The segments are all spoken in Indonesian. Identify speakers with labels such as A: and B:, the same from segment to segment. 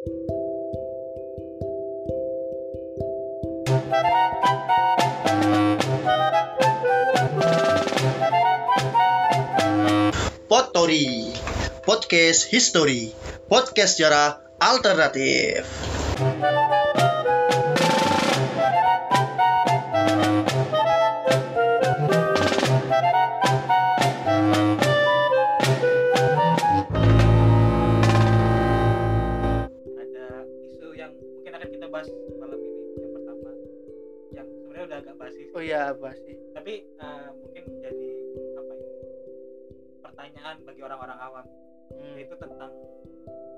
A: Potori Podcast History. Podcast sejarah alternatif
B: apa sih?
C: tapi eh, mungkin jadi apa ya pertanyaan bagi orang-orang awam
B: Hmm.
C: yaitu tentang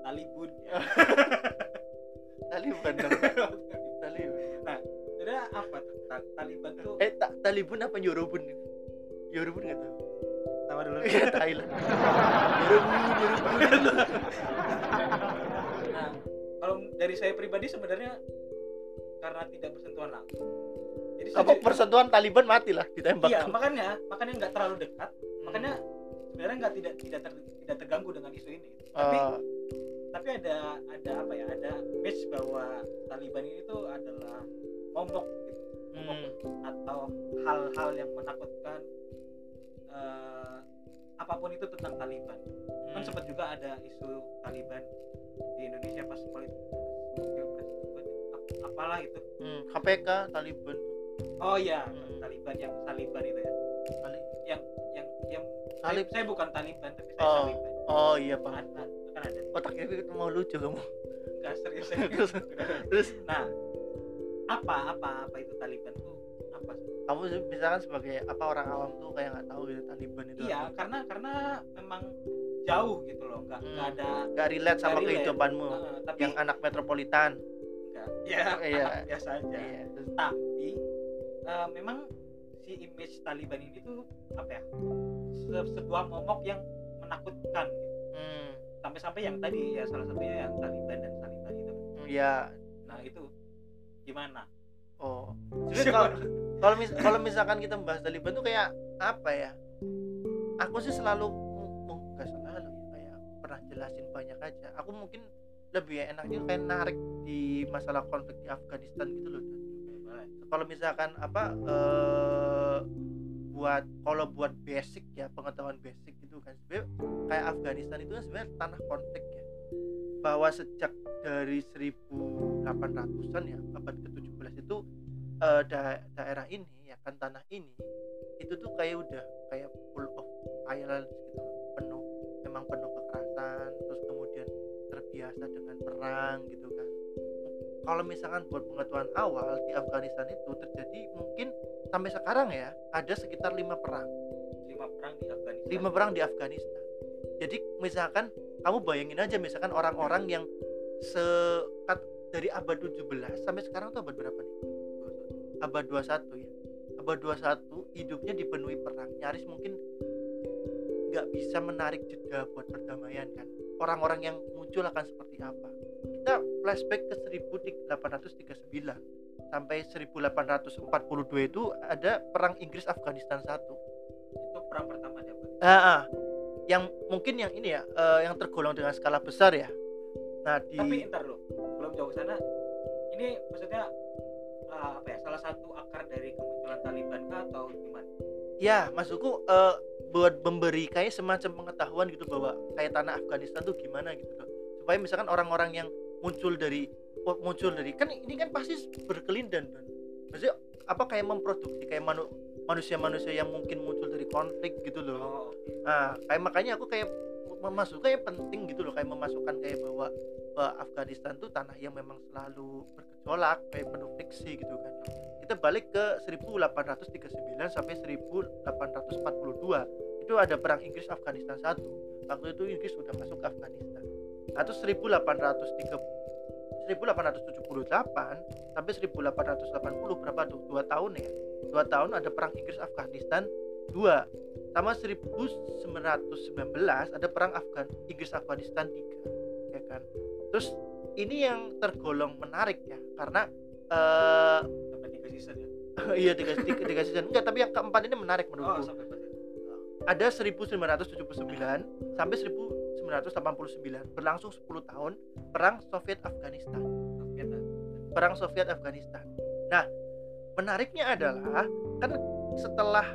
C: Talibun ya.
B: Taliban dong. Taliban.
C: Sebenarnya apa tuh Ta- Taliban tuh
B: Eh, ta Talibun apa Yorobun? Yorobun nggak tahu.
C: sama dulu
B: Iya, Thailand. Yorobun, Yorobun.
C: nah kalau dari saya pribadi sebenarnya karena tidak bersentuhan langsung jadi
B: Apa
C: sejujur-
B: persentuhan Taliban mati lah ditembak.
C: iya makanya makanya nggak terlalu dekat
B: Hmm.
C: makanya sebenarnya nggak tidak tidak ter- tidak terganggu dengan isu ini tapi
B: Oh,
C: tapi ada ada apa ya ada image bahwa Taliban ini tuh adalah momok gitu momok
B: hmm.
C: atau hal-hal yang menakutkan eh, apa pun itu tentang Taliban kan
B: Hmm.
C: sempat juga ada isu Taliban di Indonesia pas politik apalah itu
B: Hmm, KPK Taliban.
C: Oh iya
B: Hmm.
C: Taliban yang Taliban itu ya
B: Tali-
C: yang yang yang
B: Talib.
C: saya, saya bukan Taliban tapi saya
B: Oh.
C: Taliban
B: Oh iya, Pak.
C: kan, kan ada
B: Otaknya itu mau lucu kamu.
C: enggak serius
B: Terus, terus
C: nah apa apa apa itu Taliban tuh apa
B: kamu misalkan sebagai apa orang awam tuh kayak nggak tahu gitu Taliban itu.
C: iya
B: apa.
C: karena karena memang jauh gitu loh nggak
B: Hmm.
C: ada
B: Nggak relate sama
C: relate.
B: kehidupanmu.
C: Heeh, tapi
B: Yang anak metropolitan.
C: enggak ya
B: Iya.
C: anak biasa aja
B: Iya. terus-
C: tapi eh, memang si image Taliban ini tuh apa ya se- sebuah momok yang menakutkan. Gitu
B: Hmm,
C: sampai-sampai yang tadi ya salah satunya yang Taliban dan Taliban itu.
B: Ya
C: nah itu gimana?
B: Oh, sebenarnya kalau kalau mis kalau misalkan kita membahas Taliban tuh kayak apa ya? Aku sih selalu nggak selalu ya kayak pernah jelasin banyak aja. Aku mungkin lebih enaknya kayak narik di masalah konflik di Afghanistan gitu loh. Kalau misalkan apa eh buat kalau buat basic ya pengetahuan basic gitu kan. Sebenarnya kayak Afghanistan itu kan sebenarnya tanah konflik ya. Bahwa sejak dari 1800-an ya abad ke-17 itu eh, da- daerah ini ya kan tanah ini itu tuh kayak udah kayak full of violence gitu penuh memang penuh kekerasan terus kemudian terbiasa dengan perang gitu kalau misalkan buat pengetahuan awal di Afghanistan itu terjadi mungkin sampai sekarang ya ada sekitar lima perang.
C: Lima perang di Afghanistan.
B: Lima perang di Afghanistan. Jadi misalkan kamu bayangin aja misalkan orang-orang yang se kat- dari abad 17 sampai sekarang tuh abad berapa nih? Abad 21 ya. Abad 21 hidupnya dipenuhi perang. Nyaris mungkin nggak bisa menarik jeda buat perdamaian kan. Orang-orang yang muncul akan seperti apa kita flashback ke 1839 sampai 1842 itu ada perang Inggris Afghanistan satu
C: itu perang pertama di Afghanistan
B: Ah, ah. yang mungkin yang ini ya, eh, yang tergolong dengan skala besar ya. Nah di
C: tapi ntar dulu belum jauh sana ini maksudnya eh, apa ya salah satu akar dari kemunculan Taliban kah atau gimana
B: ya maksudku eh, buat memberi kayak semacam pengetahuan gitu bahwa kayak tanah Afghanistan tuh gimana gitu loh. Supaya misalkan orang-orang yang muncul dari oh, muncul dari kan ini kan pasti berkelindan kan. Maksudnya apa kayak memproduksi kayak manu, manusia-manusia yang mungkin muncul dari konflik gitu loh.
C: oh.
B: Nah, kayak makanya aku kayak memasukkan kayak penting gitu loh kayak memasukkan kayak bahwa, bahwa Afghanistan tuh tanah yang memang selalu bergejolak kayak penuh friksi gitu kan. Kita balik ke 1839 sampai 1842 itu ada perang Inggris Afghanistan satu. Waktu itu Inggris sudah masuk ke Afghanistan. Terus 1830 1878 sampai 1880 berapa tuh? Dua tahun ya. Dua tahun ada perang Inggris Afghanistan dua sama 1919 ada perang Afgan Inggris Afghanistan 3 ya kan? Terus ini yang tergolong menarik ya karena eh
C: sampai tiga season ya?
B: iya tiga, tiga, tiga season. Enggak tapi yang keempat ini menarik
C: oh
B: menurutku
C: sampai berapa
B: ada 1979 sampai 1989 berlangsung 10 tahun perang Soviet Afghanistan perang Soviet Afghanistan. Nah, menariknya adalah kan setelah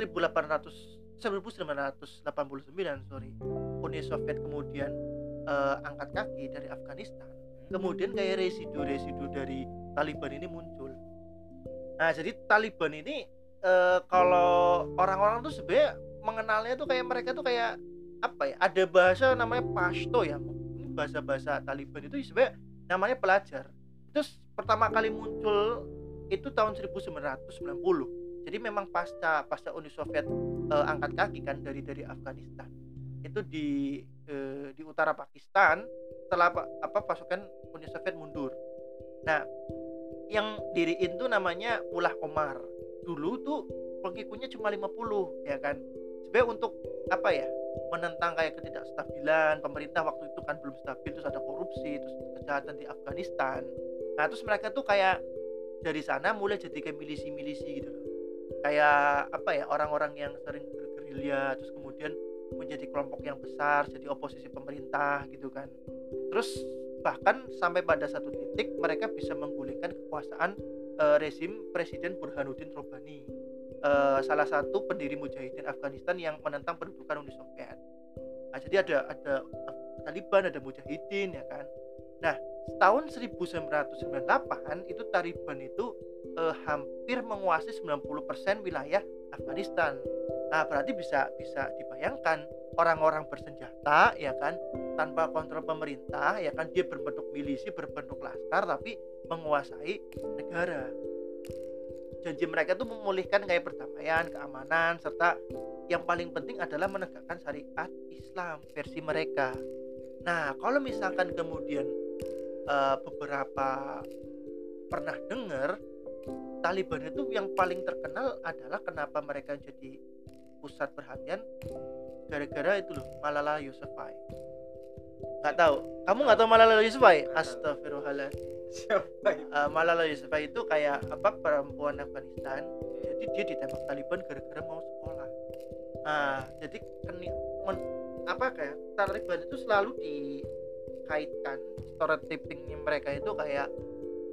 B: 1800 1989 sorry Uni Soviet kemudian eh, angkat kaki dari Afghanistan kemudian kayak residu-residu dari Taliban ini muncul nah jadi Taliban ini eh, kalau orang-orang tuh sebenarnya mengenalnya tuh kayak mereka tuh kayak apa ya ada bahasa namanya Pashto ya. Ini bahasa-bahasa Taliban itu sebenarnya namanya pelajar. Terus pertama kali muncul itu tahun 1990 jadi memang pasca pasca Uni Soviet eh, angkat kaki kan dari dari Afghanistan. Itu di eh, di utara Pakistan setelah apa, apa pasukan Uni Soviet mundur. Nah yang diriin tuh namanya Mullah Omar. Dulu tuh pengikutnya cuma 50 ya kan? Sebenarnya untuk apa ya menentang kayak ketidakstabilan pemerintah waktu itu kan belum stabil terus ada korupsi terus kejahatan di Afghanistan. Nah terus mereka tuh kayak dari sana mulai jadi kayak milisi-milisi gitu loh. Kayak apa ya orang-orang yang sering bergerilya terus kemudian menjadi kelompok yang besar jadi oposisi pemerintah gitu kan. Terus bahkan sampai pada satu titik mereka bisa menggulingkan kekuasaan eh, rezim Presiden Burhanuddin Robani eh, salah satu pendiri Mujahidin Afghanistan yang menentang pendudukan Uni Soviet nah, jadi ada ada Taliban ada Mujahidin ya kan nah tahun 1998 itu Taliban itu eh, hampir menguasai 90% wilayah Afghanistan. Nah, berarti bisa bisa dibayangkan orang-orang bersenjata ya kan tanpa kontrol pemerintah ya kan dia berbentuk milisi, berbentuk laskar tapi menguasai negara. Janji mereka itu memulihkan kayak perdamaian, keamanan serta yang paling penting adalah menegakkan syariat Islam versi mereka. Nah, kalau misalkan kemudian eh, beberapa pernah dengar Taliban itu yang paling terkenal adalah kenapa mereka jadi pusat perhatian? Gara-gara itu loh Malala Yousafzai. Nggak tahu. Kamu nggak tahu Malala Yousafzai. Astagfirullahaladzim
C: siapa itu?
B: Eh, Malala Yousafzai itu kayak apa perempuan Afghanistan. Jadi dia ditembak Taliban gara-gara mau sekolah. Nah jadi keni, apa kayak Taliban itu selalu dikaitkan stereotypingnya mereka itu kayak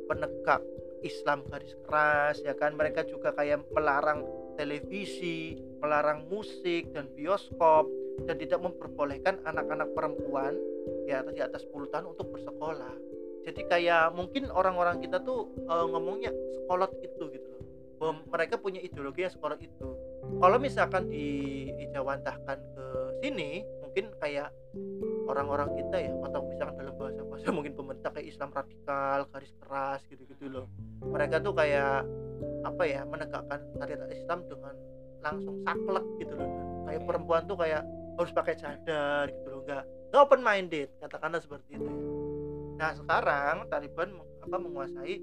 B: penegak Islam garis keras ya kan? Mereka juga kayak melarang televisi melarang musik dan bioskop dan tidak memperbolehkan anak-anak perempuan ya di atas 10 tahun untuk bersekolah jadi kayak mungkin orang-orang kita tuh eh, ngomongnya sekolot itu gitu loh. Bahwa mereka punya ideologi yang sekolot itu. Kalau misalkan dijawantahkan ke sini mungkin kayak orang-orang kita ya atau misalkan dalam bahasa-bahasa mungkin pemerintah kayak Islam radikal garis keras gitu-gitu loh. Mereka tuh kayak apa ya menegakkan syariat Islam dengan langsung saklek gitu loh. Dan kayak perempuan tuh kayak harus pakai cadar gitu loh. Nggak open minded katakanlah seperti itu ya nah sekarang Taliban apa menguasai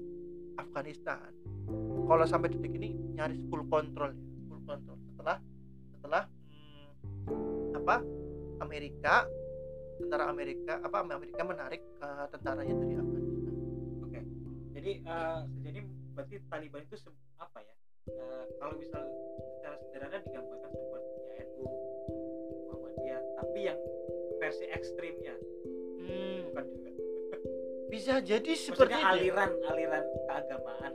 B: Afghanistan kalau sampai detik ini nyaris full control ya full control setelah setelah hmm, apa Amerika tentara Amerika apa Amerika menarik ke tentaranya dari Afghanistan
C: Oke. Jadi eh, jadi berarti Taliban itu apa ya? Eh, kalau misal secara sederhana digambarkan seperti NU, Muhammadiyah, tapi yang versi ekstrimnya
B: hmm,
C: bukan juga.
B: Bisa jadi seperti
C: Maksudnya
B: itu ya?
C: aliran aliran keagamaan?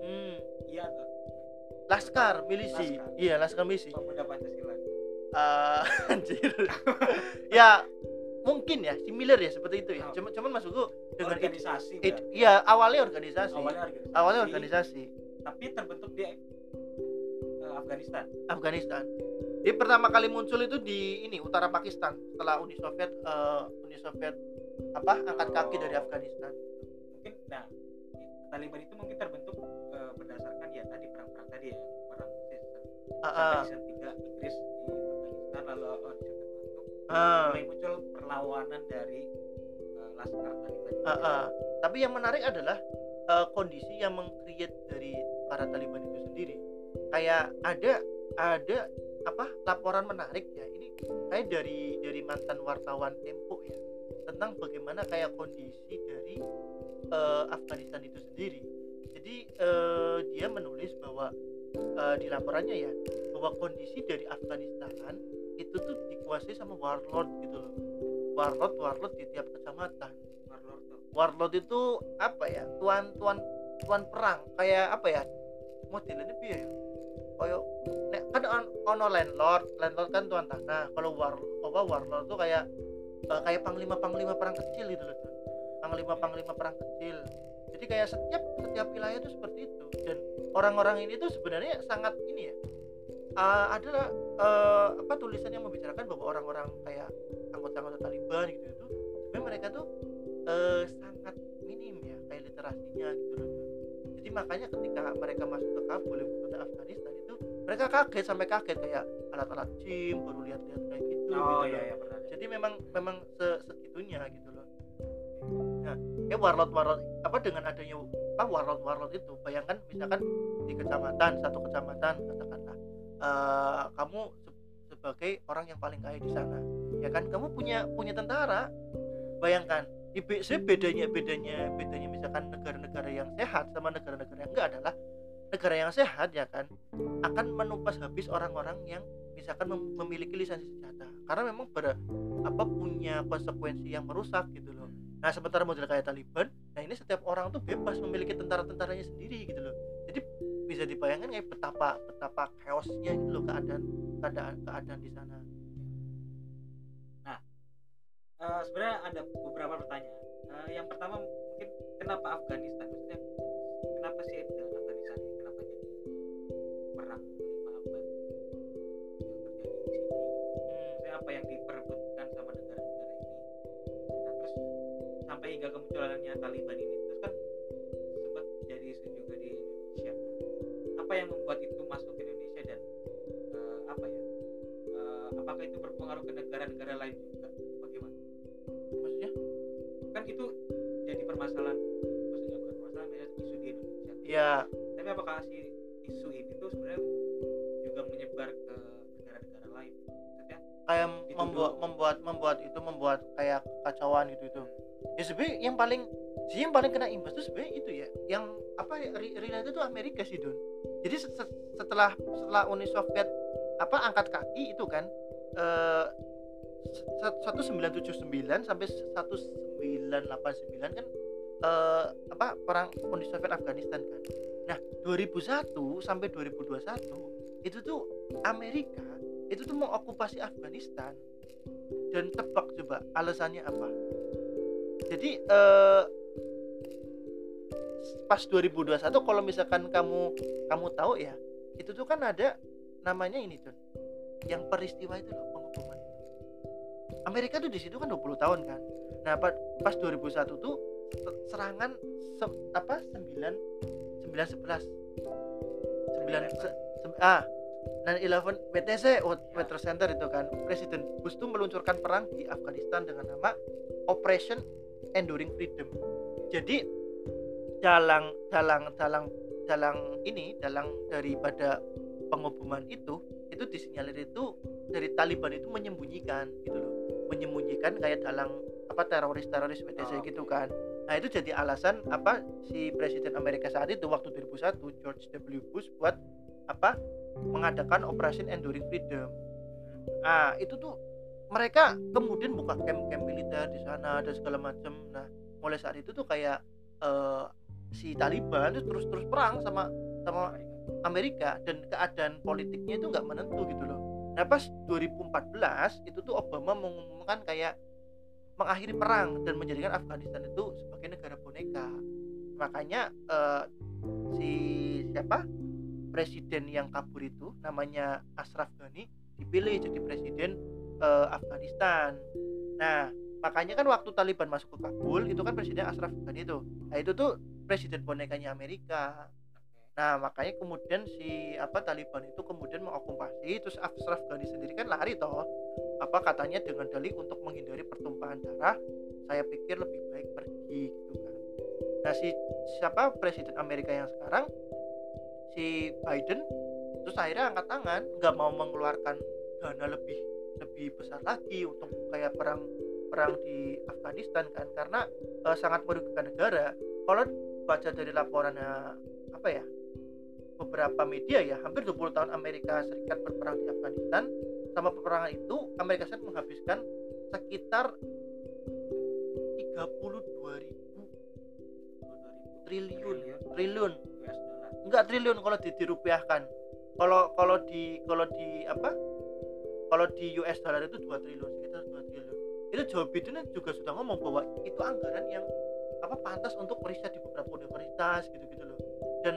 B: Hmm,
C: Iya
B: laskar milisi
C: Laskar.
B: iya laskar milisi
C: pemuda Pancasila.
B: Eh, anjir ya mungkin ya similar ya seperti itu ya
C: Oh.
B: cuman cuman maksudku dengan it-
C: organisasi
B: it-
C: kan?
B: iya awalnya organisasi
C: awalnya organisasi.
B: awalnya organisasi
C: Tapi terbentuk di eh, Afghanistan.
B: Afghanistan dia pertama kali muncul itu di ini utara Pakistan setelah Uni Soviet eh, Uni Soviet apa angkat kaki dari
C: Oh.
B: Afghanistan
C: Mungkin nah Taliban itu mungkin terbentuk eh, berdasarkan ya tadi perang-perang tadi ya perang season sampai season 3 Inggris di Afghanistan lalu Soviet masuk
B: ah.
C: mulai muncul perlawanan dari eh, laskar Taliban.
B: Ah, ah. Tapi yang menarik adalah eh, kondisi yang mengcreate dari para Taliban itu sendiri. Kayak ada ada apa laporan menarik ya. Ini kayak dari dari mantan wartawan Tempo tentang bagaimana kayak kondisi dari eh, Afghanistan itu sendiri. Jadi eh, dia menulis bahwa eh, di laporannya ya bahwa kondisi dari Afghanistan itu tuh dikuasai sama warlord gitu loh. Warlord warlord di tiap kecamatan.
C: Warlord
B: itu apa ya tuan tuan tuan perang. Kayak apa ya modelnya piye ya? Kayak nek kan on- ono landlord. Landlord kan tuan tanah. Kalau war apa warlord tuh kayak eh, kayak panglima panglima perang kecil gitu loh panglima panglima perang kecil. Jadi kayak setiap setiap wilayah itu seperti itu. Dan orang-orang ini tuh sebenarnya sangat ini ya eh, adalah eh, apa tulisan yang membicarakan bahwa orang-orang kayak anggota-anggota Taliban gitu itu sebenarnya mereka tuh eh, sangat minim ya kayak literasinya gitu loh jadi makanya ketika mereka masuk ke Kabul ibu kota Afghanistan itu mereka kaget sampai kaget kayak alat-alat gym baru lihat-lihat kayak gitu
C: oh
B: gitu
C: iya iya pernah
B: jadi memang memang se- segitunya gitu loh. Nah ya warlord warlord apa dengan adanya apa warlord warlord itu bayangkan misalkan di kecamatan satu kecamatan katakanlah eh, kamu se- sebagai orang yang paling kaya di sana ya kan? Kamu punya punya tentara. Bayangkan di se- bedanya bedanya bedanya misalkan negara-negara yang sehat sama negara-negara yang enggak adalah negara yang sehat ya kan akan menumpas habis orang-orang yang misalkan mem- memiliki lisensi senjata. Karena memang ber apa punya konsekuensi yang merusak gitu loh. Nah sementara model kayak Taliban nah ini setiap orang tuh bebas memiliki tentara-tentaranya sendiri gitu loh. Jadi bisa dibayangkan kayak betapa betapa chaosnya gitu loh keadaan keadaan keadaan di sana.
C: Eh, sebenarnya ada beberapa pertanyaan. Eh, yang pertama mungkin kenapa Afghanistan? Kenapa sih hingga kemunculannya Taliban ini terus kan sempat jadi isu juga di Indonesia. Apa yang membuat itu masuk ke Indonesia dan eh, apa ya eh, apakah itu berpengaruh ke negara-negara lain juga? Bagaimana?
B: Maksudnya?
C: Kan itu jadi permasalahan maksudnya bukan permasalahan ya isu di Indonesia.
B: Ya
C: tapi apakah si isu ini tuh sebenarnya juga menyebar ke negara-negara lain? Maksudnya
B: kayak membuat membuat membuat itu membuat kayak kacauan gitu itu ya sebenarnya yang paling sih yang paling kena imbas tuh sebenarnya itu ya. Yang apa ya re- relate itu Amerika sih Don. Jadi se- se- setelah setelah Uni Soviet apa angkat kaki itu kan eh 1979 sampai 1989 kan eh apa perang Uni Soviet Afghanistan kan. Nah 2001 sampai 2021 itu tuh Amerika itu tuh mengokupasi Afghanistan dan tebak coba alasannya apa jadi eh pas 2021 kalau misalkan kamu kamu tahu ya itu tuh kan ada namanya ini John. Yang peristiwa itu loh pengukuman itu Amerika tuh di situ kan 20 tahun kan. Nah pa- pas 2001 tuh se- serangan se- apa 9 9 11 9 se- se- ah 9/11 WTC World
C: Ya.
B: Trade Center itu kan. Presiden Bush tuh meluncurkan perang di Afghanistan dengan nama Operation Enduring Freedom. Jadi dalang dalang dalang dalang ini dalang daripada pengoboman itu itu disinyalir itu dari Taliban itu menyembunyikan gitu loh. Menyembunyikan kayak dalang apa teroris teroris BTC
C: Oh,
B: gitu
C: oke.
B: kan. Nah itu jadi alasan apa si presiden Amerika saat itu waktu 2001 George W. Bush buat apa mengadakan Operation Enduring Freedom. Ah itu tuh mereka kemudian buka camp-camp militer di sana dan segala macam nah mulai saat itu tuh kayak eh, si Taliban tuh terus-terus perang sama sama Amerika dan keadaan politiknya itu nggak menentu gitu loh. Nah pas 2014 itu tuh Obama mengumumkan kayak mengakhiri perang dan menjadikan Afghanistan itu sebagai negara boneka. Makanya eh, si siapa presiden yang kabur itu namanya Ashraf Ghani dipilih jadi presiden eh, Afghanistan. Nah makanya kan waktu Taliban masuk ke Kabul itu kan presiden Ashraf Ghani itu. Nah itu tuh presiden bonekanya Amerika. Nah, makanya kemudian si apa Taliban itu kemudian mengokupasi terus Ashraf Ghani sendiri kan lari toh. Apa katanya dengan dalih untuk menghindari pertumpahan darah, saya pikir lebih baik pergi gitu kan. Nah, si siapa presiden Amerika yang sekarang si Biden terus akhirnya angkat tangan nggak mau mengeluarkan dana lebih lebih besar lagi untuk kayak perang perang di Afghanistan kan. Karena eh, sangat merugikan negara. Kalau baca dari laporannya apa ya beberapa media ya hampir 20 tahun Amerika Serikat berperang di Afghanistan. Sama peperangan itu Amerika Serikat menghabiskan sekitar 32 ribu triliun triliun.
C: US dollar
B: enggak triliun kalau di, dirupiahkan. Kalau kalau di kalau di apa kalau di US dollar itu 2 triliun sekitar 2 triliun. Itu Joe Biden juga sudah ngomong bahwa itu anggaran yang apa pantas untuk riset di beberapa universitas gitu-gitu loh. Dan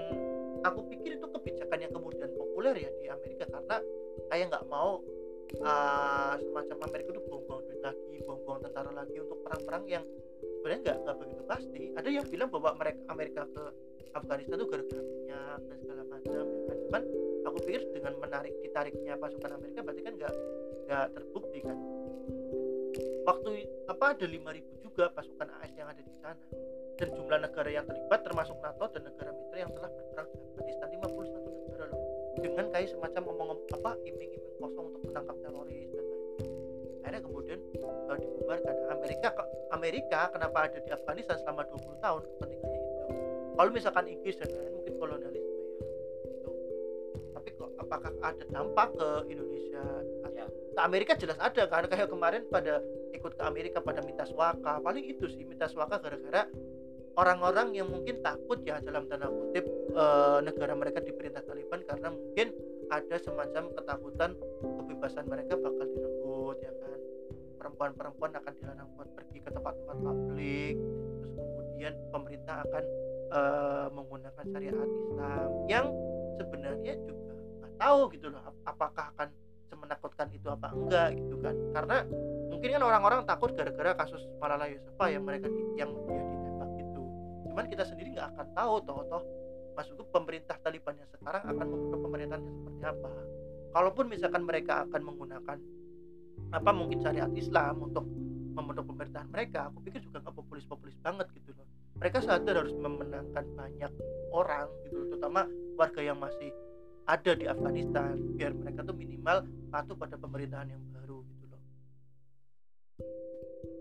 B: aku pikir itu kebijakan yang kemudian populer ya di Amerika karena kayak nggak mau uh, semacam Amerika itu buang-buang duit lagi buang-buang tentara lagi untuk perang-perang yang sebenarnya nggak nggak begitu pasti. Ada yang bilang bahwa mereka Amerika ke Afghanistan itu gara-gara minyak dan segala macam ya kan cuman aku pikir dengan menarik ditariknya pasukan Amerika berarti kan nggak nggak terbukti kan? Waktu apa ada 5000 juga pasukan AS yang ada di sana. Dan jumlah negara yang terlibat termasuk NATO dan negara mitra yang telah berperang di Afghanistan 51 negara loh. Dengan kayak semacam ngomong apa iming-iming kosong untuk menangkap teroris dan lain-lain. Akhirnya kemudian uh, dibubarkan. Amerika Amerika kenapa ada di Afghanistan selama 20 tahun kepentingannya itu? Kalau misalkan Inggris dan lain mungkin kolonialisme apakah ada dampak ke Indonesia?
C: Ya.
B: ke Amerika jelas ada kan kayak kemarin pada ikut ke Amerika pada minta swaka paling itu sih minta swaka gara-gara orang-orang yang mungkin takut ya dalam tanda kutip eh, negara mereka diperintah Taliban karena mungkin ada semacam ketakutan kebebasan mereka bakal direbut ya kan? Perempuan-perempuan akan dilarang buat pergi ke tempat-tempat publik terus kemudian pemerintah akan eh, menggunakan syariat Islam yang sebenarnya juga tahu gitu loh ap- apakah akan semenakutkan itu apa enggak gitu kan. Karena mungkin kan orang-orang takut gara-gara kasus Malala Yousafzai yang mereka di- yang dia ditembak itu. Cuman kita sendiri nggak akan tahu toh toh. Maksudku pemerintah Taliban yang sekarang akan membentuk pemerintahan yang seperti apa. Kalaupun misalkan mereka akan menggunakan apa mungkin syariat Islam untuk membentuk pemerintahan mereka aku pikir juga nggak populis-populis banget gitu loh. Mereka sadar harus memenangkan banyak orang gitu terutama warga yang masih ada di Afghanistan biar mereka tuh minimal patuh pada pemerintahan yang baru gitu loh.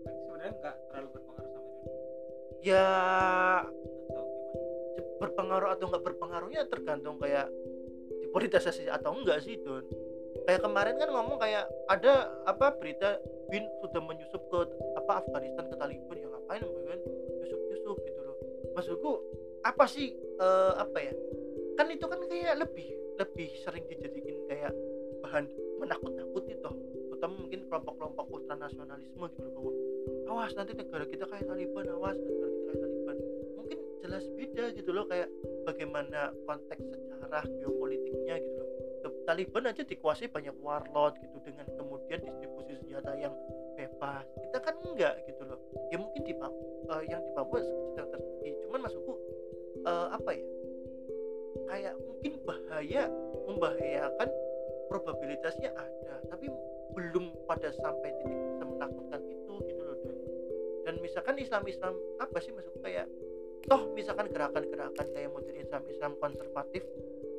C: Sebenarnya nggak terlalu berpengaruh sama Indonesia?
B: Ya
C: atau
B: berpengaruh atau nggak berpengaruhnya tergantung kayak dipolitisasi atau enggak sih Don kayak kemarin kan ngomong kayak ada apa berita bin sudah menyusup ke apa Afghanistan ke Taliban yang ngapain kan nyusup nyusup gitu loh. Maksudku apa sih eh, apa ya? Kan itu kan kayak lebih lebih sering dijadikan kayak bahan menakut-nakuti toh. Terutama mungkin kelompok-kelompok ultranasionalisme gitu loh bahwa awas nanti negara kita kayak Taliban awas negara kita kayak Taliban. Mungkin jelas beda gitu loh kayak bagaimana konteks sejarah geopolitiknya gitu loh. Taliban aja dikuasai banyak warlord gitu dengan kemudian distribusi senjata yang bebas. Kita kan enggak gitu loh. Ya mungkin di Papua yang di Papua sedang terjadi. Cuman maksudku eh, apa ya kayak mungkin bahaya membahayakan probabilitasnya ada tapi belum pada sampai titik semenakutkan itu gitu loh dan, dan misalkan Islam Islam apa sih maksudku kayak toh misalkan gerakan-gerakan kayak modern Islam Islam konservatif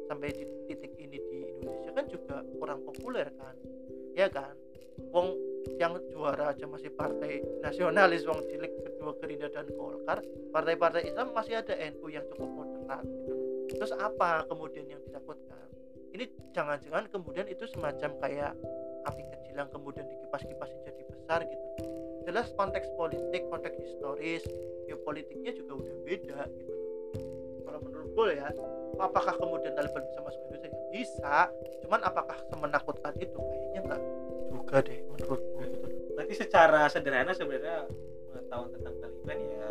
B: sampai di titik ini di Indonesia kan juga kurang populer kan ya kan wong yang juara aja masih partai nasionalis wong cilik kedua Gerindra dan Golkar partai-partai Islam masih ada NU yang cukup moderat gitu. Terus apa kemudian yang ditakutkan? Ini jangan-jangan kemudian itu semacam kayak api kecil yang kemudian dikipas-kipasin jadi besar gitu. Jelas konteks politik konteks historis geopolitiknya juga udah beda gitu. Kalau menurut gue ya apakah kemudian Taliban bisa masuk Indonesia? Bisa cuman apakah semenakutkan itu? Kayaknya enggak juga deh menurutku gitu. Loh
C: berarti secara sederhana sebenarnya pengetahuan tentang Taliban ya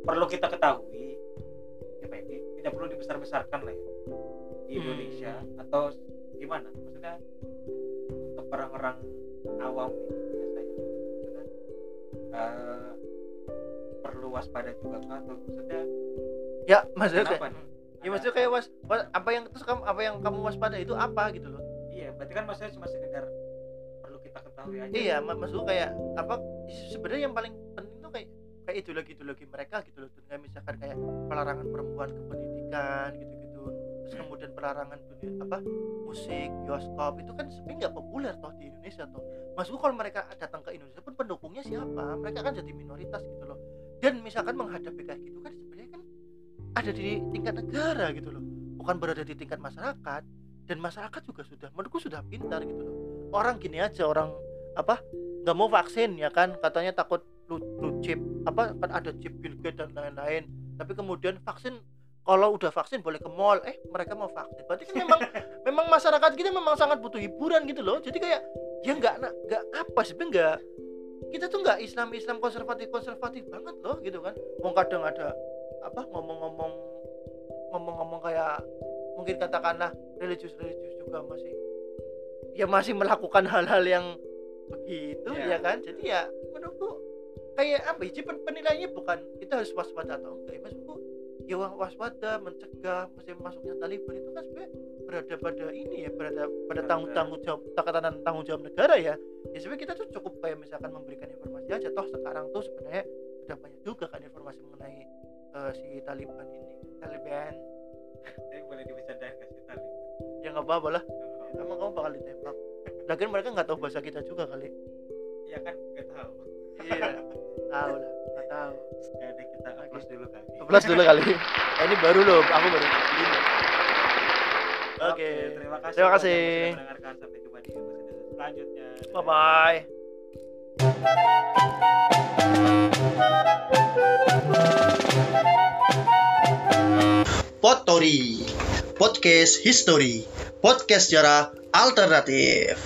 C: perlu kita ketahui tidak perlu dibesar-besarkan lah ya di
B: Hmm.
C: Indonesia atau gimana maksudnya untuk orang-orang awam biasanya maksudnya, eh, perlu waspada juga kah? atau maksudnya
B: ya maksudnya
C: kenapa
B: kayak,
C: nih?
B: ya maksudnya kayak was, was- apa yang terus kamu apa yang kamu waspada itu apa gitu loh
C: iya berarti kan maksudnya cuma sekedar perlu kita ketahui aja
B: iya mak- maksudku kayak apa sebenarnya yang paling penting kayak kayak ideologi ideologi mereka gitu loh dengan misalkan kayak pelarangan perempuan ke pendidikan gitu gitu terus kemudian pelarangan dunia apa musik bioskop. Itu kan sebenarnya nggak populer toh di Indonesia toh. Maksudku kalau mereka datang ke Indonesia pun pendukungnya siapa? Mereka kan jadi minoritas gitu loh. Dan misalkan menghadapi kayak gitu kan sebenarnya kan ada di tingkat negara gitu loh. Bukan berada di tingkat masyarakat. Dan masyarakat juga sudah menurutku sudah pintar gitu loh. Orang gini aja orang apa nggak mau vaksin ya kan? Katanya takut lu, lu chip apa kan ada chip Bill Gates dan lain-lain. Tapi kemudian vaksin kalau udah vaksin boleh ke mall. Eh mereka mau vaksin. Berarti kan memang memang masyarakat kita memang sangat butuh hiburan gitu loh. Jadi kayak ya nggak nggak apa sih nggak kita tuh nggak Islam Islam konservatif konservatif banget loh gitu kan. Mau kadang ada apa ngomong-ngomong ngomong-ngomong kayak mungkin katakanlah religius religius juga masih ya masih melakukan hal-hal yang begitu
C: Iya.
B: ya kan. Jadi ya menurutku kayak apa ya pen- penilaiannya bukan kita harus waspada atau enggak ya maksudku ya wa- waspada mencegah musim masuknya Taliban itu kan sebenarnya berada pada ini ya berada pada tanggung tanggung jawab takaran tanggung jawab negara ya. Ya sebenarnya kita tuh cukup kayak misalkan memberikan informasi aja toh sekarang tuh sebenarnya sudah banyak juga kan informasi mengenai eh, si Taliban ini Taliban.
C: Jadi boleh dibicarakan ke si Taliban.
B: ya nggak apa-apa lah. Emang kamu bakal ditembak. Lagian mereka nggak tahu bahasa kita juga kali.
C: Ya kan? Nggak tahu.
B: Iya tahu lah nggak tahu
C: Ya deh kita upload dulu kali.
B: plus dulu kali Eh, ini baru loh aku baru oke
C: terima kasih.
B: Terima kasih.
C: sudah mendengarkan sampai jumpa di episode selanjutnya.
B: bye bye
A: Potori Podcast History Podcast sejarah alternatif